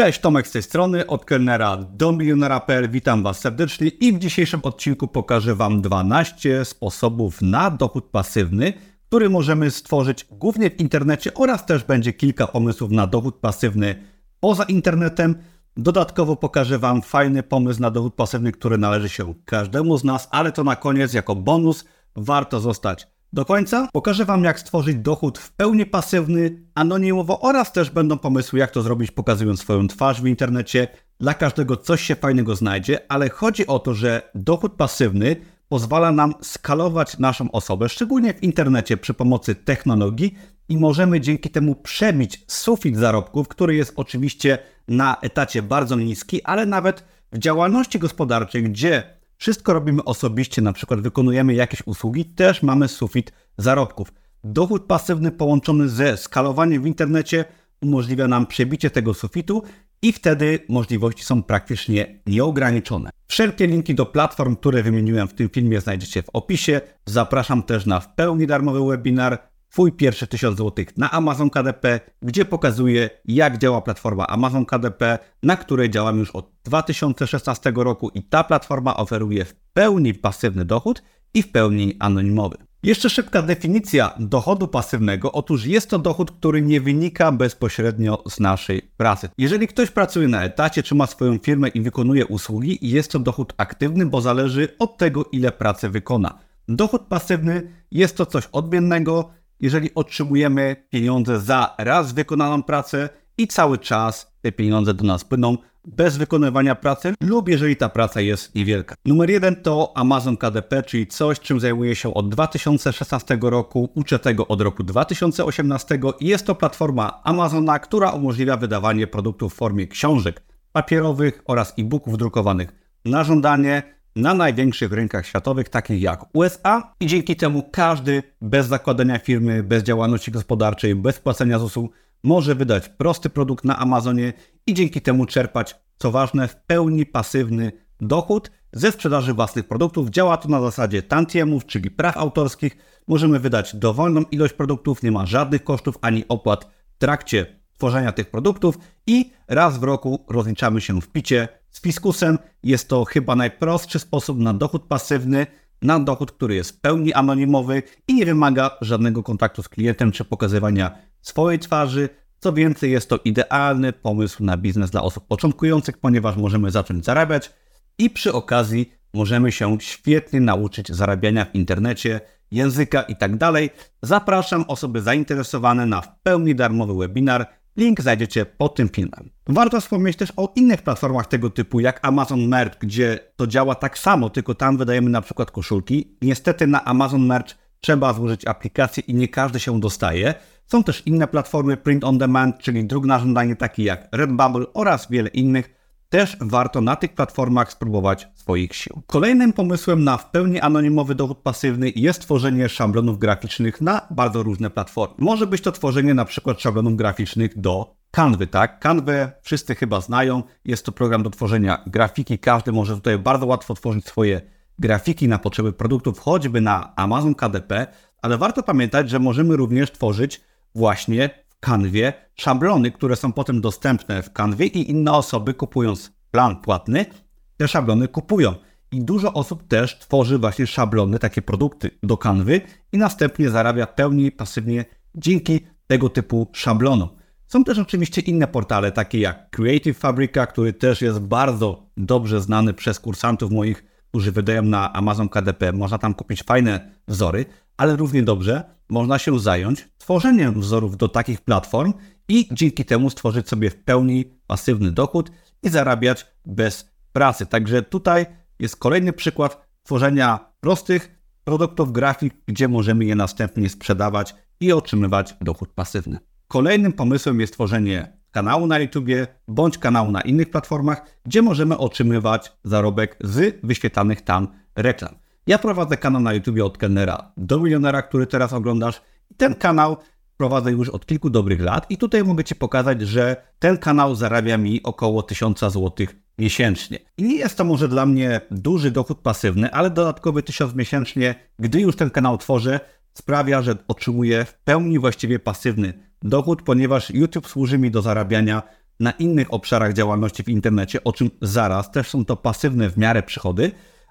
Cześć, Tomek z tej strony, od kelnera do milionera.pl. Witam Was serdecznie i w dzisiejszym odcinku pokażę Wam 12 sposobów na dochód pasywny, który możemy stworzyć głównie w internecie oraz też będzie kilka pomysłów na dochód pasywny poza internetem. Dodatkowo pokażę Wam fajny pomysł na dochód pasywny, który należy się każdemu z nas, ale to na koniec jako bonus warto zostać do końca. Pokażę Wam, jak stworzyć dochód w pełni pasywny, anonimowo oraz też będą pomysły, jak to zrobić, pokazując swoją twarz w internecie. Dla każdego coś się fajnego znajdzie, ale chodzi o to, że dochód pasywny pozwala nam skalować naszą osobę, szczególnie w internecie przy pomocy technologii i możemy dzięki temu przebić sufit zarobków, który jest oczywiście na etacie bardzo niski, ale nawet w działalności gospodarczej, gdzie wszystko robimy osobiście, na przykład wykonujemy jakieś usługi, też mamy sufit zarobków. Dochód pasywny połączony ze skalowaniem w internecie umożliwia nam przebicie tego sufitu i wtedy możliwości są praktycznie nieograniczone. Wszelkie linki do platform, które wymieniłem w tym filmie znajdziecie w opisie. Zapraszam też na w pełni darmowy webinar Twój pierwszy 1000 zł na Amazon KDP, gdzie pokazuję, jak działa platforma Amazon KDP, na której działam już od 2016 roku i ta platforma oferuje w pełni pasywny dochód i w pełni anonimowy. Jeszcze szybka definicja dochodu pasywnego. Otóż jest to dochód, który nie wynika bezpośrednio z naszej pracy. Jeżeli ktoś pracuje na etacie, czy ma swoją firmę i wykonuje usługi, jest to dochód aktywny, bo zależy od tego, ile pracy wykona. Dochód pasywny jest to coś odmiennego, jeżeli otrzymujemy pieniądze za raz wykonaną pracę i cały czas te pieniądze do nas płyną bez wykonywania pracy lub jeżeli ta praca jest niewielka. Numer jeden to Amazon KDP, czyli coś, czym zajmuję się od 2016 roku, uczę tego od roku 2018 i jest to platforma Amazona, która umożliwia wydawanie produktów w formie książek papierowych oraz e-booków drukowanych na żądanie na największych rynkach światowych, takich jak USA, i dzięki temu każdy bez zakładania firmy, bez działalności gospodarczej, bez płacenia ZUS-u może wydać prosty produkt na Amazonie i dzięki temu czerpać, co ważne, w pełni pasywny dochód ze sprzedaży własnych produktów. Działa to na zasadzie tantiemów, czyli praw autorskich. Możemy wydać dowolną ilość produktów, nie ma żadnych kosztów ani opłat w trakcie tworzenia tych produktów i raz w roku rozliczamy się w picie z fiskusem. Jest to chyba najprostszy sposób na dochód pasywny, na dochód, który jest w pełni anonimowy i nie wymaga żadnego kontaktu z klientem czy pokazywania swojej twarzy. Co więcej, jest to idealny pomysł na biznes dla osób początkujących, ponieważ możemy zacząć zarabiać i przy okazji możemy się świetnie nauczyć zarabiania w internecie, języka i tak. Zapraszam osoby zainteresowane na w pełni darmowy webinar Link znajdziecie pod tym filmem. Warto wspomnieć też o innych platformach tego typu, jak Amazon Merch, gdzie to działa tak samo, tylko tam wydajemy na przykład koszulki. Niestety na Amazon Merch trzeba złożyć aplikację i nie każdy się dostaje. Są też inne platformy print on demand, czyli druk na żądanie, takie jak Redbubble oraz wiele innych też warto na tych platformach spróbować swoich sił. Kolejnym pomysłem na w pełni anonimowy dochód pasywny jest tworzenie szablonów graficznych na bardzo różne platformy. Może być to tworzenie na przykład szablonów graficznych do Canvy, tak? Wszyscy chyba znają. Jest to program do tworzenia grafiki. Każdy może tutaj bardzo łatwo tworzyć swoje grafiki na potrzeby produktów, choćby na Amazon KDP, ale warto pamiętać, że możemy również tworzyć właśnie Canwie szablony, które są potem dostępne w Canwie i inne osoby kupując plan płatny, te szablony kupują. I dużo osób też tworzy właśnie szablony, takie produkty do kanwy i następnie zarabia pełni pasywnie dzięki tego typu szablonom. Są też oczywiście inne portale, takie jak Creative Fabrica, który też jest bardzo dobrze znany przez kursantów moich, którzy wydają na Amazon KDP. Można tam kupić fajne wzory, ale równie dobrze można się zająć tworzeniem wzorów do takich platform i dzięki temu stworzyć sobie w pełni pasywny dochód i zarabiać bez pracy. Także tutaj jest kolejny przykład tworzenia prostych produktów grafik, gdzie możemy je następnie sprzedawać i otrzymywać dochód pasywny. Kolejnym pomysłem jest tworzenie kanału na YouTube bądź kanału na innych platformach, gdzie możemy otrzymywać zarobek z wyświetlanych tam reklam. Ja prowadzę kanał na YouTube od kelnera do milionera, który teraz oglądasz. Ten kanał prowadzę już od kilku dobrych lat i tutaj mogę Ci pokazać, że ten kanał zarabia mi około 1000 zł miesięcznie. I nie jest to może dla mnie duży dochód pasywny, ale dodatkowy 1000 miesięcznie, gdy już ten kanał tworzę, sprawia, że otrzymuję w pełni właściwie pasywny dochód, ponieważ YouTube służy mi do zarabiania na innych obszarach działalności w internecie, o czym zaraz, też są to pasywne w miarę przychody,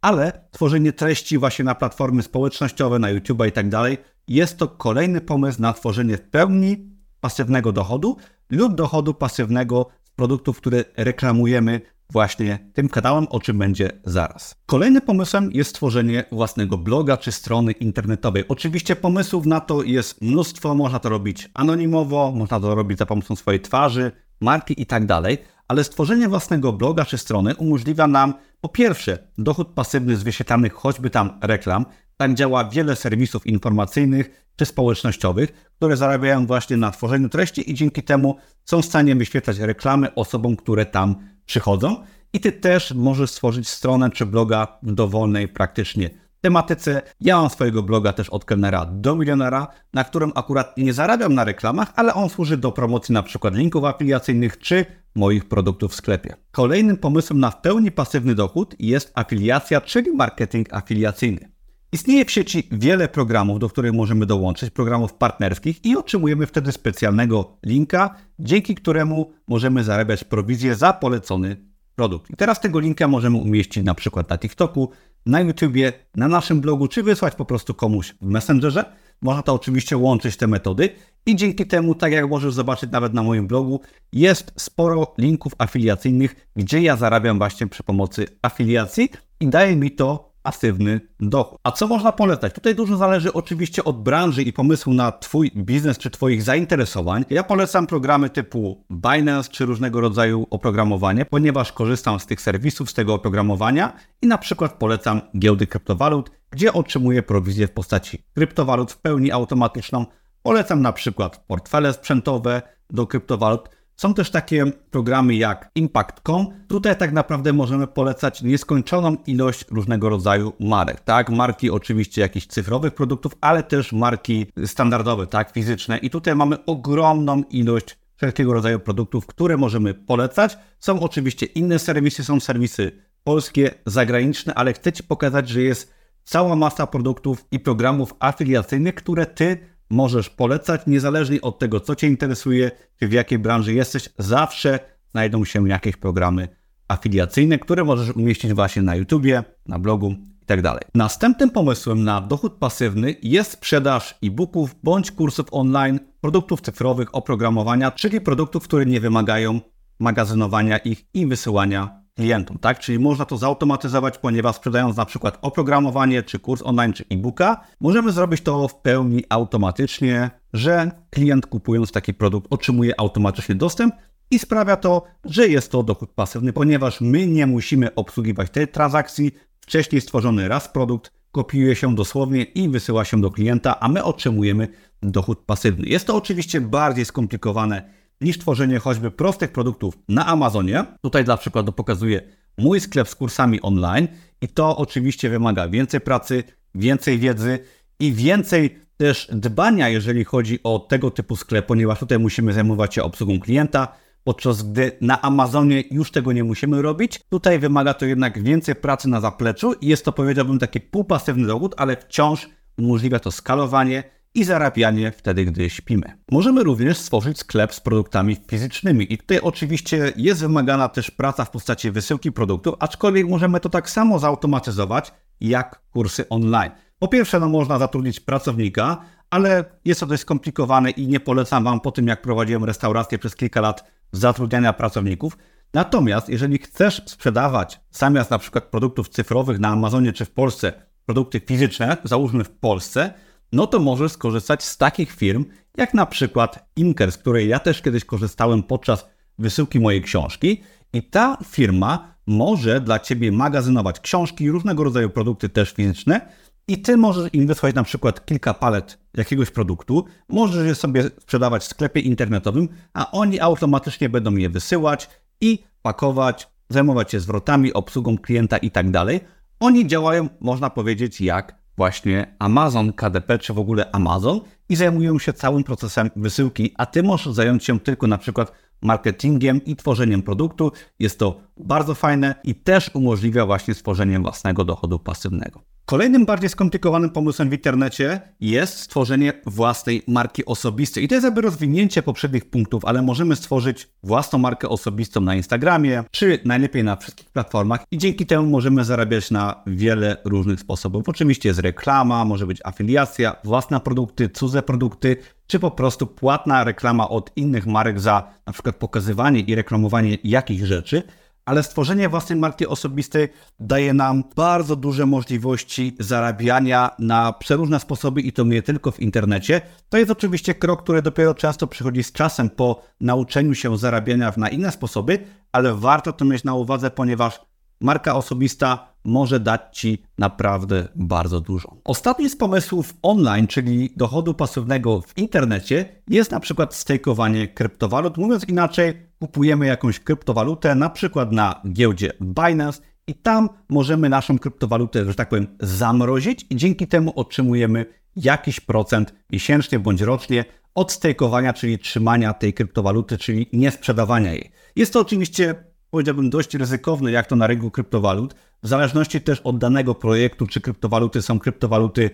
ale tworzenie treści właśnie na platformy społecznościowe, na YouTube i tak dalej, jest to kolejny pomysł na tworzenie w pełni pasywnego dochodu lub dochodu pasywnego z produktów, które reklamujemy właśnie tym kanałem, o czym będzie zaraz. Kolejnym pomysłem jest stworzenie własnego bloga czy strony internetowej. Oczywiście pomysłów na to jest mnóstwo, można to robić anonimowo, można to robić za pomocą swojej twarzy, marki i tak dalej, ale stworzenie własnego bloga czy strony umożliwia nam po pierwsze dochód pasywny z wyświetlanych choćby tam reklam, tak działa wiele serwisów informacyjnych czy społecznościowych, które zarabiają właśnie na tworzeniu treści i dzięki temu są w stanie wyświetlać reklamy osobom, które tam przychodzą. I ty też możesz stworzyć stronę czy bloga w dowolnej praktycznie tematyce. Ja mam swojego bloga też od kelnera do milionera, na którym akurat nie zarabiam na reklamach, ale on służy do promocji na przykład linków afiliacyjnych czy moich produktów w sklepie. Kolejnym pomysłem na w pełni pasywny dochód jest afiliacja, czyli marketing afiliacyjny. Istnieje w sieci wiele programów, do których możemy dołączyć, programów partnerskich i otrzymujemy wtedy specjalnego linka, dzięki któremu możemy zarabiać prowizję za polecony produkt. I teraz tego linka możemy umieścić na przykład na TikToku, na YouTubie, na naszym blogu, czy wysłać po prostu komuś w Messengerze. Można to oczywiście łączyć te metody i dzięki temu, tak jak możesz zobaczyć nawet na moim blogu, jest sporo linków afiliacyjnych, gdzie ja zarabiam właśnie przy pomocy afiliacji i daje mi to pasywny dochód. A co można polecać? Tutaj dużo zależy oczywiście od branży i pomysłu na Twój biznes czy Twoich zainteresowań. Ja polecam programy typu Binance czy różnego rodzaju oprogramowanie, ponieważ korzystam z tych serwisów, z tego oprogramowania i na przykład polecam giełdy kryptowalut, gdzie otrzymuję prowizję w postaci kryptowalut w pełni automatyczną. Polecam na przykład portfele sprzętowe do kryptowalut, są też takie programy jak Impact.com. Tutaj tak naprawdę możemy polecać nieskończoną ilość różnego rodzaju marek, tak? Marki oczywiście jakichś cyfrowych produktów, ale też marki standardowe, tak? Fizyczne. I tutaj mamy ogromną ilość wszelkiego rodzaju produktów, które możemy polecać. Są oczywiście inne serwisy, są serwisy polskie, zagraniczne, ale chcę Ci pokazać, że jest cała masa produktów i programów afiliacyjnych, które Ty możesz polecać, niezależnie od tego, co Cię interesuje, czy w jakiej branży jesteś, zawsze znajdą się jakieś programy afiliacyjne, które możesz umieścić właśnie na YouTubie, na blogu itd. Tak Następnym pomysłem na dochód pasywny jest sprzedaż e-booków bądź kursów online, produktów cyfrowych, oprogramowania, czyli produktów, które nie wymagają magazynowania ich i wysyłania klientom, tak? Czyli można to zautomatyzować, ponieważ sprzedając na przykład oprogramowanie, czy kurs online, czy e-booka, możemy zrobić to w pełni automatycznie, że klient kupując taki produkt otrzymuje automatycznie dostęp i sprawia to, że jest to dochód pasywny, ponieważ my nie musimy obsługiwać tej transakcji. Wcześniej stworzony raz produkt kopiuje się dosłownie i wysyła się do klienta, a my otrzymujemy dochód pasywny. Jest to oczywiście bardziej skomplikowane niż tworzenie choćby prostych produktów na Amazonie. Tutaj dla przykładu pokazuję mój sklep z kursami online i to oczywiście wymaga więcej pracy, więcej wiedzy i więcej też dbania, jeżeli chodzi o tego typu sklep, ponieważ tutaj musimy zajmować się obsługą klienta, podczas gdy na Amazonie już tego nie musimy robić. Tutaj wymaga to jednak więcej pracy na zapleczu i jest to powiedziałbym taki półpasywny dochód, ale wciąż umożliwia to skalowanie i zarabianie wtedy, gdy śpimy. Możemy również stworzyć sklep z produktami fizycznymi i tutaj oczywiście jest wymagana też praca w postaci wysyłki produktu, aczkolwiek możemy to tak samo zautomatyzować jak kursy online. Po pierwsze, no można zatrudnić pracownika, ale jest to dość skomplikowane i nie polecam Wam po tym, jak prowadziłem restaurację przez kilka lat zatrudniania pracowników. Natomiast jeżeli chcesz sprzedawać zamiast na przykład produktów cyfrowych na Amazonie czy w Polsce produkty fizyczne, załóżmy w Polsce, no to możesz skorzystać z takich firm, jak na przykład Imker, z której ja też kiedyś korzystałem podczas wysyłki mojej książki. I ta firma może dla Ciebie magazynować książki, różnego rodzaju produkty też fizyczne i Ty możesz im wysłać na przykład kilka palet jakiegoś produktu, możesz je sobie sprzedawać w sklepie internetowym, a oni automatycznie będą je wysyłać i pakować, zajmować się zwrotami, obsługą klienta i tak dalej. Oni działają, można powiedzieć, jak właśnie Amazon KDP, czy w ogóle Amazon i zajmują się całym procesem wysyłki, a ty możesz zająć się tylko na przykład marketingiem i tworzeniem produktu. Jest to bardzo fajne i też umożliwia właśnie stworzenie własnego dochodu pasywnego. Kolejnym bardziej skomplikowanym pomysłem w internecie jest stworzenie własnej marki osobistej. I to jest jakby rozwinięcie poprzednich punktów, ale możemy stworzyć własną markę osobistą na Instagramie, czy najlepiej na wszystkich platformach i dzięki temu możemy zarabiać na wiele różnych sposobów. Oczywiście jest reklama, może być afiliacja, własne produkty, cudze produkty, czy po prostu płatna reklama od innych marek za na przykład pokazywanie i reklamowanie jakichś rzeczy ale stworzenie własnej marki osobistej daje nam bardzo duże możliwości zarabiania na przeróżne sposoby i to nie tylko w internecie. To jest oczywiście krok, który dopiero często przychodzi z czasem po nauczeniu się zarabiania na inne sposoby, ale warto to mieć na uwadze, ponieważ marka osobista może dać Ci naprawdę bardzo dużo. Ostatni z pomysłów online, czyli dochodu pasywnego w internecie, jest na przykład stakeowanie kryptowalut. Mówiąc inaczej, kupujemy jakąś kryptowalutę, na przykład na giełdzie Binance i tam możemy naszą kryptowalutę, że tak powiem, zamrozić i dzięki temu otrzymujemy jakiś procent miesięcznie bądź rocznie od stakeowania, czyli trzymania tej kryptowaluty, czyli nie sprzedawania jej. Jest to oczywiście, powiedziałbym, dość ryzykowne, jak to na rynku kryptowalut, w zależności też od danego projektu, czy kryptowaluty są kryptowaluty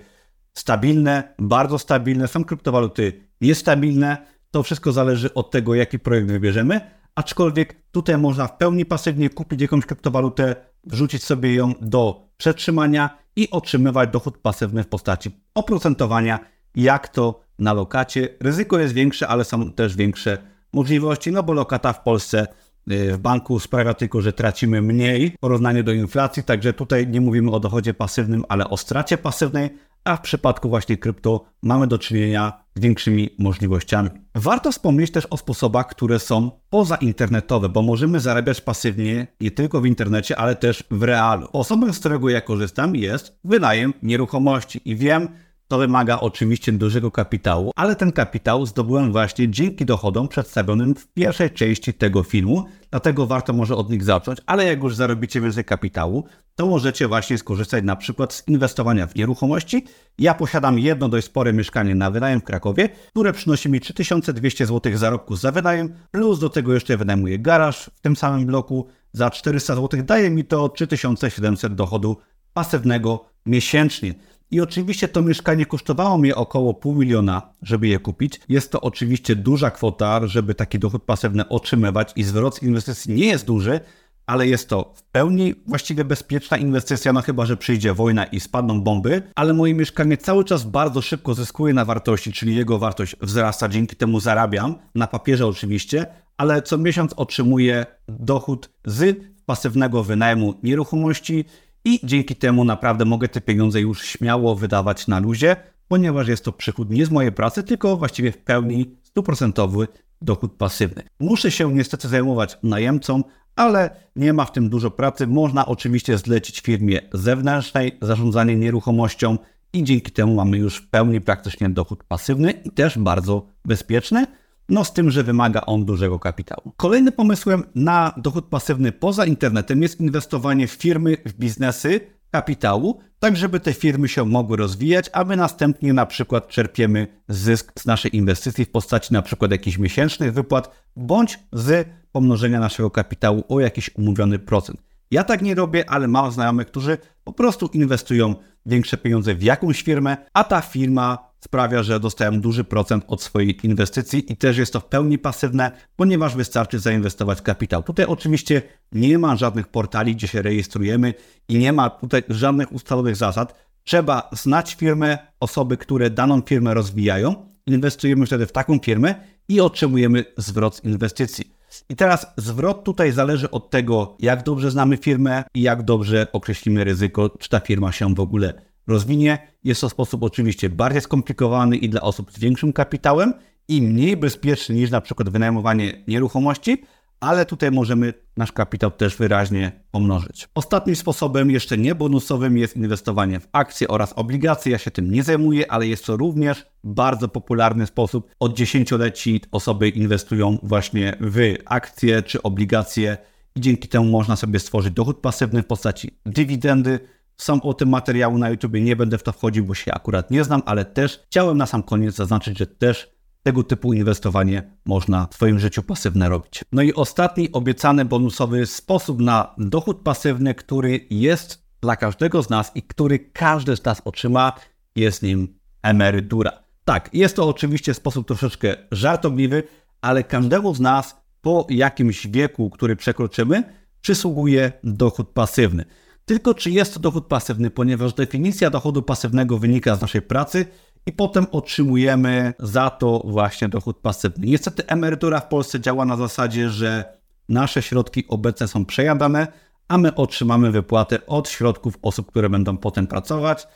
stabilne, bardzo stabilne, są kryptowaluty niestabilne. To wszystko zależy od tego, jaki projekt wybierzemy, aczkolwiek tutaj można w pełni pasywnie kupić jakąś kryptowalutę, wrzucić sobie ją do przetrzymania i otrzymywać dochód pasywny w postaci oprocentowania, jak to na lokacie. Ryzyko jest większe, ale są też większe możliwości, no bo lokata w Polsce w banku sprawia tylko, że tracimy mniej w porównaniu do inflacji, także tutaj nie mówimy o dochodzie pasywnym, ale o stracie pasywnej, a w przypadku właśnie krypto mamy do czynienia z większymi możliwościami. Warto wspomnieć też o sposobach, które są pozainternetowe, bo możemy zarabiać pasywnie nie tylko w internecie, ale też w realu. Sposobem, z którego ja korzystam jest wynajem nieruchomości i wiem, to wymaga oczywiście dużego kapitału, ale ten kapitał zdobyłem właśnie dzięki dochodom przedstawionym w pierwszej części tego filmu, dlatego warto może od nich zacząć, ale jak już zarobicie więcej kapitału, to możecie właśnie skorzystać na przykład z inwestowania w nieruchomości. Ja posiadam jedno dość spore mieszkanie na wynajem w Krakowie, które przynosi mi 3200 zł zarobku za wynajem, plus do tego jeszcze wynajmuję garaż w tym samym bloku za 400 zł, daje mi to 3700 dochodu pasywnego miesięcznie. I oczywiście to mieszkanie kosztowało mnie około pół miliona, żeby je kupić. Jest to oczywiście duża kwota, żeby taki dochód pasywny otrzymywać i zwrot inwestycji nie jest duży, ale jest to w pełni właściwie bezpieczna inwestycja, no chyba, że przyjdzie wojna i spadną bomby, ale moje mieszkanie cały czas bardzo szybko zyskuje na wartości, czyli jego wartość wzrasta, dzięki temu zarabiam, na papierze oczywiście, ale co miesiąc otrzymuję dochód z pasywnego wynajmu nieruchomości i dzięki temu naprawdę mogę te pieniądze już śmiało wydawać na luzie, ponieważ jest to przychód nie z mojej pracy, tylko właściwie w pełni stuprocentowy dochód pasywny. Muszę się niestety zajmować najemcą, ale nie ma w tym dużo pracy. Można oczywiście zlecić firmie zewnętrznej zarządzanie nieruchomością i dzięki temu mamy już w pełni praktycznie dochód pasywny i też bardzo bezpieczny. No z tym, że wymaga on dużego kapitału. Kolejnym pomysłem na dochód pasywny poza internetem jest inwestowanie w firmy, w biznesy kapitału, tak żeby te firmy się mogły rozwijać, a my następnie na przykład czerpiemy zysk z naszej inwestycji w postaci na przykład jakichś miesięcznych wypłat, bądź z pomnożenia naszego kapitału o jakiś umówiony procent. Ja tak nie robię, ale mam znajomych, którzy po prostu inwestują większe pieniądze w jakąś firmę, a ta firma sprawia, że dostają duży procent od swojej inwestycji i też jest to w pełni pasywne, ponieważ wystarczy zainwestować kapitał. Tutaj oczywiście nie ma żadnych portali, gdzie się rejestrujemy i nie ma tutaj żadnych ustalonych zasad. Trzeba znać firmę, osoby, które daną firmę rozwijają, inwestujemy wtedy w taką firmę i otrzymujemy zwrot z inwestycji. I teraz zwrot tutaj zależy od tego, jak dobrze znamy firmę i jak dobrze określimy ryzyko, czy ta firma się w ogóle rozwinie. Jest to sposób oczywiście bardziej skomplikowany i dla osób z większym kapitałem i mniej bezpieczny niż na przykład wynajmowanie nieruchomości, ale tutaj możemy nasz kapitał też wyraźnie pomnożyć. Ostatnim sposobem, jeszcze nie bonusowym, jest inwestowanie w akcje oraz obligacje. Ja się tym nie zajmuję, ale jest to również bardzo popularny sposób. Od dziesięcioleci osoby inwestują właśnie w akcje czy obligacje i dzięki temu można sobie stworzyć dochód pasywny w postaci dywidendy. Są o tym materiały na YouTube, nie będę w to wchodził, bo się akurat nie znam, ale też chciałem na sam koniec zaznaczyć, że też tego typu inwestowanie można w Twoim życiu pasywne robić. No i ostatni obiecany bonusowy sposób na dochód pasywny, który jest dla każdego z nas i który każdy z nas otrzyma, jest nim emerytura. Tak, jest to oczywiście sposób troszeczkę żartobliwy, ale każdemu z nas po jakimś wieku, który przekroczymy, przysługuje dochód pasywny. Tylko czy jest to dochód pasywny, ponieważ definicja dochodu pasywnego wynika z naszej pracy i potem otrzymujemy za to właśnie dochód pasywny. Niestety emerytura w Polsce działa na zasadzie, że nasze środki obecne są przejadane, a my otrzymamy wypłatę od środków osób, które będą potem pracować.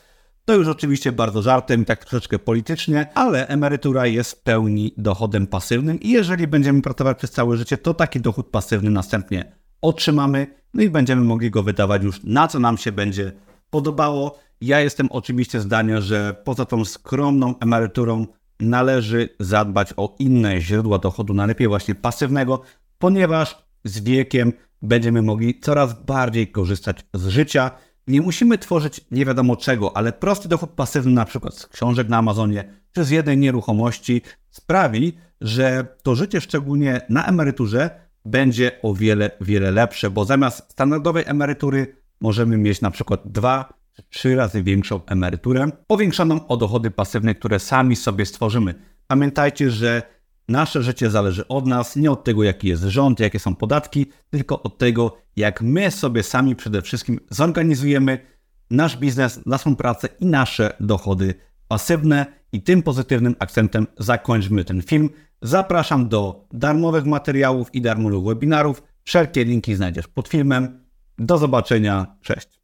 To już oczywiście bardzo żartem, tak troszeczkę politycznie, ale emerytura jest w pełni dochodem pasywnym i jeżeli będziemy pracować przez całe życie, to taki dochód pasywny następnie otrzymamy, no i będziemy mogli go wydawać już na co nam się będzie podobało. Ja jestem oczywiście zdania, że poza tą skromną emeryturą należy zadbać o inne źródła dochodu, najlepiej właśnie pasywnego, ponieważ z wiekiem będziemy mogli coraz bardziej korzystać z życia. Nie musimy tworzyć nie wiadomo czego, ale prosty dochód pasywny, na przykład z książek na Amazonie czy z jednej nieruchomości, sprawi, że to życie, szczególnie na emeryturze, będzie o wiele, wiele lepsze, bo zamiast standardowej emerytury możemy mieć na przykład dwa trzy razy większą emeryturę, powiększoną o dochody pasywne, które sami sobie stworzymy. Pamiętajcie, że nasze życie zależy od nas, nie od tego, jaki jest rząd, jakie są podatki, tylko od tego, jak my sobie sami przede wszystkim zorganizujemy nasz biznes, naszą pracę i nasze dochody pasywne. I tym pozytywnym akcentem zakończmy ten film. Zapraszam do darmowych materiałów i darmowych webinarów. Wszelkie linki znajdziesz pod filmem. Do zobaczenia. Cześć.